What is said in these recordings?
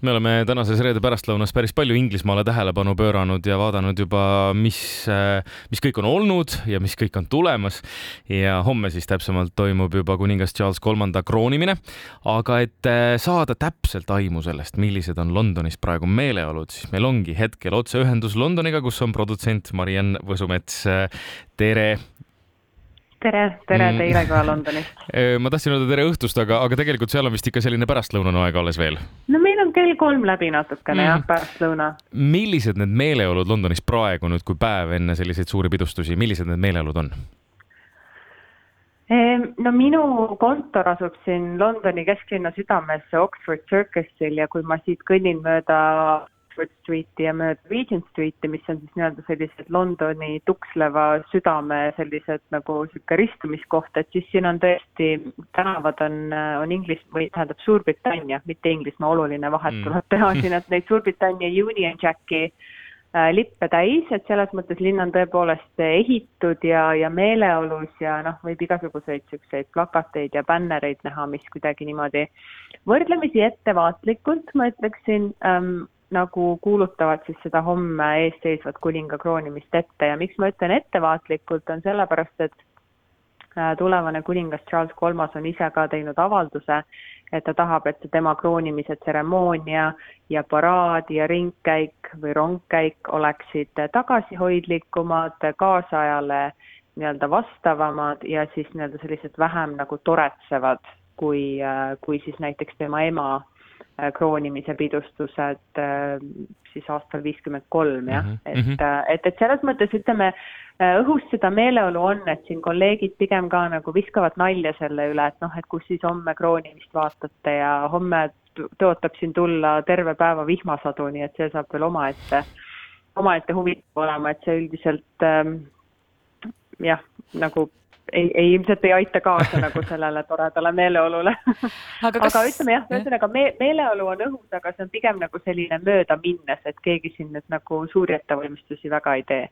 me oleme tänases reede pärastlõunas päris palju Inglismaale tähelepanu pööranud ja vaadanud juba, mis, mis kõik on olnud ja mis kõik on tulemas. ja homme siis täpsemalt toimub juba kuningas Charles Kolmanda kroonimine. aga et eh, saada täpselt aimu sellest, millised on Londonis praegu meeleolud, siis meil ongi hetkel otseühendus Londoniga, kus on produtsent Mariann Võsumets. tere tere, tere mm. teile ka Londonist. ma tahtsin öelda tere õhtust, aga, aga tegelikult seal on vist ikka selline pärastlõunane aeg alles veel. no meil on kell kolm läbi natukene mm. jah, pärastlõuna. millised need meeleolud Londonis praegu nüüd, kui päev enne selliseid suuri pidustusi, millised need meeleolud on? no minu kontor asub siin Londoni kesklinna südames Oxford Circusil ja kui ma siit kõnnin mööda Oxford Streeti ja mööda Regent Streeti, mis on siis nii-öelda sellised Londoni tuksleva südame sellised nagu niisugune ristumiskoht, et siis siin on tõesti, tänavad on, on Inglis- või tähendab Suurbritannia, mitte Inglismaa, oluline vahet mm. tuleb teha siin, et neid Suurbritannia Union Jacki äh, lippe täis, et selles mõttes linn on tõepoolest ehitud ja, ja meeleolus ja noh, võib igasuguseid niisuguseid plakateid ja bännereid näha, mis kuidagi niimoodi võrdlemisi ettevaatlikult, ma ütleksin ähm,, nagu kuulutavad siis seda homme eesseisvat kuninga kroonimist ette. Ja miks ma ütlen ettevaatlikult, on sellepärast, et äh, tulevane kuningas Charles Kolmas on ise ka teinud avalduse, et ta tahab, et tema kroonimise tseremoonia ja paraad ja ringkäik või rongkäik oleksid tagasihoidlikumad, kaasajale nii-öelda vastavamad ja siis nii-öelda sellised vähem nagu toretsevad, kui, äh, kui siis näiteks tema ema kroonimise pidustused äh, siis aastal viiskümmend kolm jah mm, -hmm. et, mhm. äh, et, et selles mõttes ütleme, õhus seda meeleolu on, et siin kolleegid pigem ka nagu viskavad nalja selle üle, et noh, et kus siis homme kroonimist vaatate ja homme tõotab siin tulla terve päeva vihmasadu, nii et see saab veel omaette, omaette huvitav olema, et see üldiselt ähm, jah, nagu ei, ei ilmselt ei aita kaasa nagu sellele toredale meeleolule. Aga, kas... aga ütleme jah, ühesõnaga me, meeleolu on õhus, aga see on pigem nagu selline möödaminnes, et keegi siin nüüd nagu suuri ettevalmistusi väga ei tee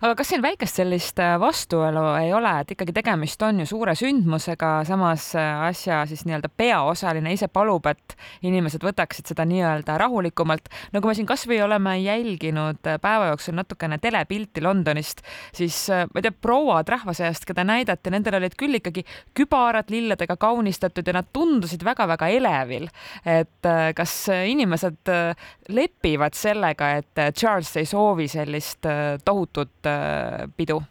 aga kas siin väikest sellist äh, vastuolu ei ole, et ikkagi tegemist on ju suure sündmusega, samas äh, asja siis nii-öelda peaosaline ise palub, et inimesed võtaksid seda nii-öelda rahulikumalt. no kui me siin kasvõi oleme jälginud äh, päeva jooksul natukene telepilti Londonist, siis ma ei tea, prouad rahva seast, keda näidati, nendel olid küll ikkagi kübarad lilledega kaunistatud ja nad tundusid väga-väga elevil. et kas inimesed lepivad sellega, et Charles ei soovi sellist tohutut Äh, pidu?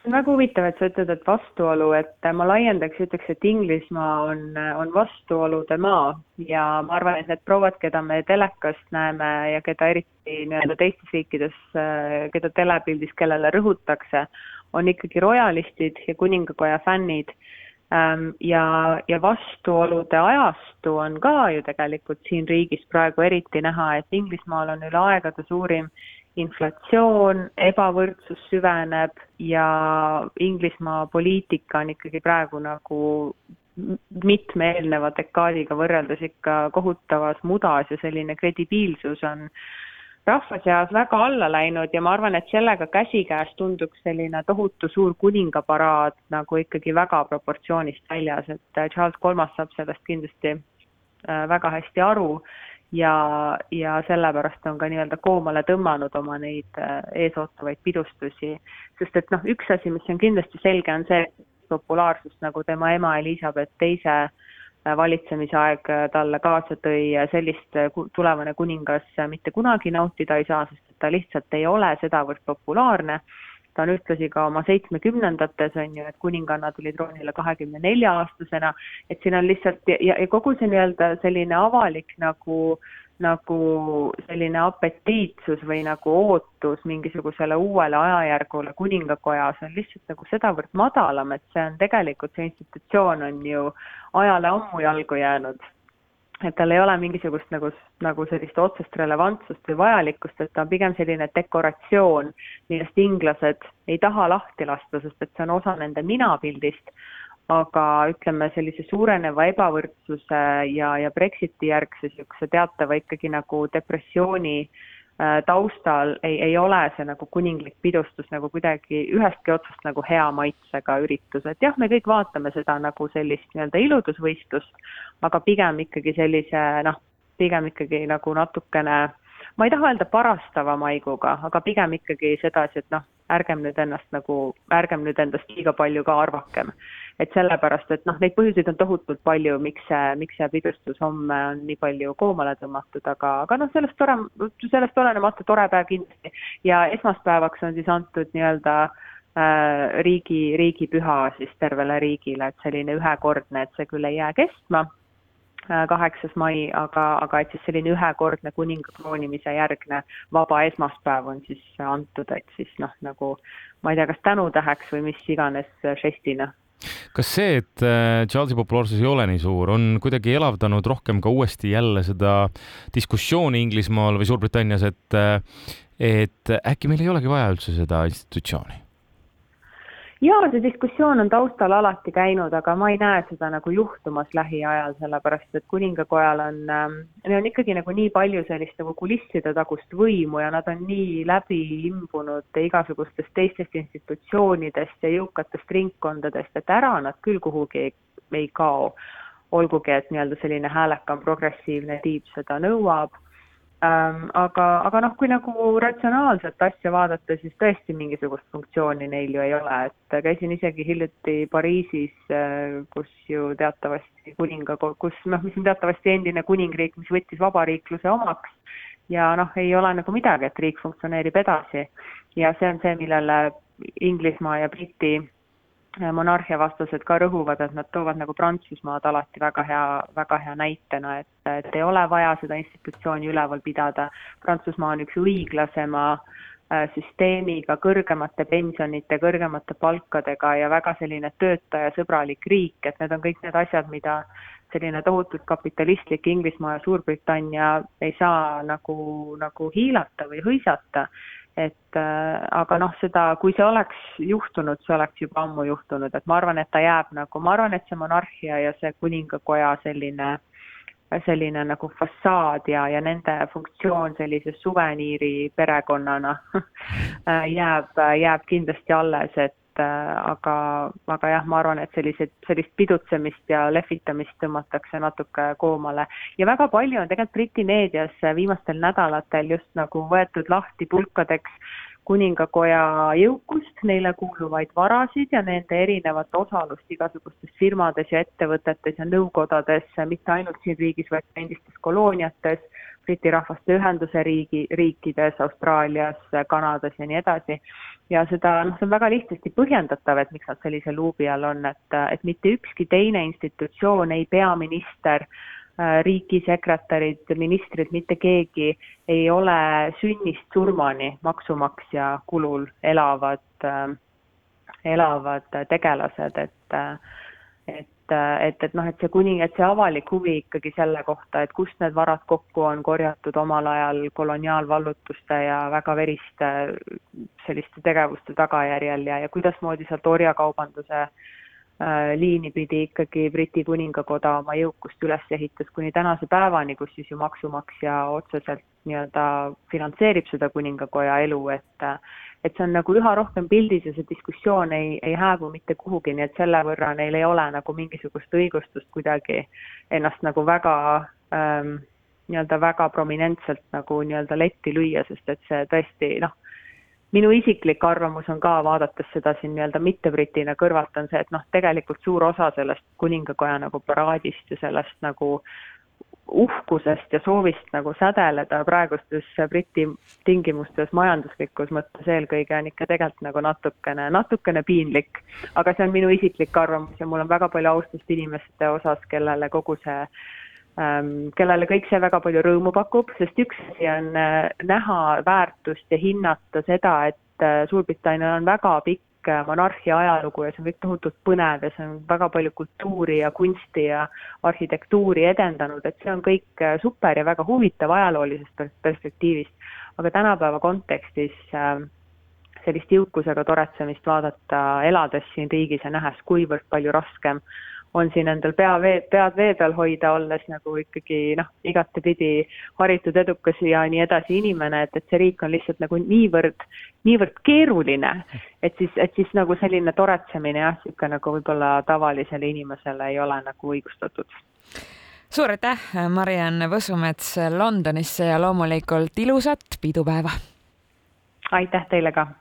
see on väga huvitav, et sa ütled, et vastuolu, et ma laiendaks ja ütleks, et Inglismaa on, on vastuolude maa ja ma arvan, et need prouad, keda me telekast näeme ja keda eriti nii-öelda teistes riikides, keda telepildis, kellele rõhutakse, on ikkagi royalistid ja kuningakoja fännid ähm, ja, ja vastuolude ajastu on ka ju tegelikult siin riigis praegu eriti näha, et Inglismaal on üle aegade suurim inflatsioon, ebavõrdsus süveneb ja Inglismaa poliitika on ikkagi praegu nagu mitme eelneva dekaadiga võrreldes ikka kohutavas mudas ja selline kredibiilsus on rahva seas väga alla läinud ja ma arvan, et sellega käsikäes tunduks selline tohutu suur kuningaparaad nagu ikkagi väga proportsioonist väljas, et Charles Kolmas saab sellest kindlasti äh, väga hästi aru ja, ja sellepärast on ka nii-öelda koomale tõmmanud oma neid äh, eesootavaid pidustusi, sest et noh, üks asi, mis on kindlasti selge, on see, populaarsust nagu tema ema Elizabeth teise äh, valitsemise aeg äh, talle kaasa tõi, sellist tulevane kuningas mitte kunagi nautida ei saa, sest ta lihtsalt ei ole sedavõrd populaarne ta on ühtlasi ka oma seitsmekümnendates, on ju, et kuninganna tuli troonile kahekümne nelja aastasena, et siin on lihtsalt ja, ja kogu see nii-öelda selline avalik nagu nagu selline apetiitsus või nagu ootus mingisugusele uuele ajajärgule kuningakojas on lihtsalt nagu sedavõrd madalam, et see on tegelikult, see institutsioon on ju ajale ammu jalgu jäänud et tal ei ole mingisugust nagu, nagu sellist otsest relevantsust või vajalikkust, et ta on pigem selline dekoratsioon, millest inglased ei taha lahti lasta, sest et see on osa nende minapildist, aga ütleme, sellise suureneva ebavõrdsuse ja, ja Brexiti järgse niisuguse teatava ikkagi nagu depressiooni äh, taustal ei, ei ole see nagu kuninglik pidustus nagu kuidagi ühestki otsast nagu hea maitsega üritus, et jah, me kõik vaatame seda nagu sellist nii-öelda iludusvõistlust, aga pigem ikkagi sellise noh, pigem ikkagi nagu natukene ma ei taha öelda parastava maiguga, aga pigem ikkagi sedasi, et noh, ärgem nüüd ennast nagu, ärgem nüüd endast liiga palju ka arvakem. Et sellepärast, et noh, neid põhjuseid on tohutult palju, miks see, miks see pidustus homme on nii palju koomale tõmmatud, aga, aga noh, sellest tore, sellest olenemata tore päev kindlasti. ja esmaspäevaks on siis antud nii-öelda äh, riigi, riigipüha siis tervele riigile, et selline ühekordne, et see küll ei jää kestma Äh, kaheksas mai, aga, aga et siis selline ühekordne kuninga kroonimise järgne vaba esmaspäev on siis antud, et siis noh, nagu ma ei tea, kas tänutäheks või mis iganes žestina kas see, et äh, Charlesi populaarsus ei ole nii suur, on kuidagi elavdanud rohkem ka uuesti jälle seda diskussiooni Inglismaal või Suurbritannias, et, äh, et äkki meil ei olegi vaja üldse seda institutsiooni? Jaa, see diskussioon on taustal alati käinud, aga ma ei näe seda nagu juhtumas lähiajal, sellepärast et kuningakojal on äh,, neil on ikkagi nagu nii palju sellist nagu kulisside tagust võimu ja nad on nii läbi imbunud igasugustest teistest institutsioonidest ja jõukatest ringkondadest, et ära nad küll kuhugi ei, ei kao. olgugi, et nii-öelda selline häälekam progressiivne tiib seda nõuab Ähm, aga, aga noh, kui nagu ratsionaalset asja vaadata, siis tõesti mingisugust funktsiooni neil ju ei ole, et käisin isegi hiljuti Pariisis, äh, kus ju teatavasti kuninga, kus noh, mis on teatavasti endine kuningriik, mis võttis vabariikluse omaks ja noh, ei ole nagu midagi, et riik funktsioneerib edasi. ja see on see, millele Inglismaa ja Briti monarhia vastased ka rõhuvad, et nad toovad nagu Prantsusmaad alati väga hea, väga hea näitena, et, et ei ole vaja seda institutsiooni üleval pidada. Prantsusmaa on üks õiglasema äh, süsteemiga, kõrgemate pensionite, kõrgemate palkadega ja väga selline töötajasõbralik riik, et need on kõik need asjad, mida selline tohutult kapitalistlik Inglismaa ja Suurbritannia ei saa nagu, nagu hiilata või hõisata et äh, aga noh, seda, kui see oleks juhtunud, see oleks juba ammu juhtunud, et ma arvan, et ta jääb nagu, ma arvan, et see monarhia ja see kuningakoja selline selline nagu fassaad ja, ja nende funktsioon sellise suveniiri perekonnana jääb, jääb kindlasti alles, et Äh, aga, aga jah, ma arvan, et sellised, sellist pidutsemist ja lehvitamist tõmmatakse natuke koomale. ja väga palju on tegelikult Briti meedias viimastel nädalatel just nagu võetud lahti pulkadeks kuningakoja jõukust, neile kuuluvaid varasid ja nende erinevat osalust igasugustes firmades ja ettevõtetes ja nõukodades, mitte ainult siin riigis, vaid ka endistes kolooniates, Briti Rahvaste Ühenduse riigi, riikides, Austraalias, Kanadas ja nii edasi. Ja seda, noh, see on väga lihtsasti põhjendatav, et miks nad sellise luubi all on, et, et mitte ükski teine institutsioon, ei peaminister, äh, riigisekretärid, ministrid, mitte keegi ei ole sünnist surmani maksumaksja kulul elavad, äh, elavad tegelased, et et et, et noh, et see kuni, et see avalik huvi ikkagi selle kohta, et kust need varad kokku on korjatud omal ajal koloniaalvallutuste ja väga veriste selliste tegevuste tagajärjel ja, ja kuidasmoodi sealt orjakaubanduse äh, liini pidi ikkagi Briti kuningakoda oma jõukust üles ehitas kuni tänase päevani, kus siis ju maksumaksja otseselt nii-öelda finantseerib seda kuningakoja elu, et et see on nagu üha rohkem pildis ja see diskussioon ei, ei hääbu mitte kuhugi, nii et selle võrra neil ei ole nagu mingisugust õigustust kuidagi ennast nagu väga ähm, nii-öelda väga prominentselt nagu nii-öelda letti lüüa, sest et see tõesti noh, minu isiklik arvamus on ka, vaadates seda siin nii-öelda mitte-britina kõrvalt, on see, et noh, tegelikult suur osa sellest kuningakoja nagu paraadist ja sellest nagu uhkusest ja soovist nagu sädeleda praegustes Briti tingimustes majanduslikus mõttes eelkõige on ikka tegelikult nagu natukene, natukene piinlik. aga see on minu isiklik arvamus ja mul on väga palju austust inimeste osas, kellele kogu see kellele kõik see väga palju rõõmu pakub, sest üks asi on äh, näha väärtust ja hinnata seda, et äh, Suurbritannial on väga pikk pikk monarhia ajalugu ja see on kõik tohutult põnev ja see on väga palju kultuuri ja kunsti ja arhitektuuri edendanud, et see on kõik äh, super ja väga huvitav ajaloolisest perspektiivist. aga tänapäeva kontekstis äh, sellist jõukusega toretsemist vaadata, elades siin riigis ja nähes, kuivõrd palju raskem on siin endal pea vee, pead vee peal hoida, olles nagu ikkagi noh, igatepidi haritud, edukas ja nii edasi inimene, et, et see riik on lihtsalt nagu niivõrd, niivõrd keeruline, et siis, et siis nagu selline toretsemine jah, niisugune nagu võib-olla tavalisele inimesele ei ole nagu õigustatud suur aitäh, Mariann Võsumets Londonisse ja loomulikult ilusat pidupäeva! aitäh teile ka!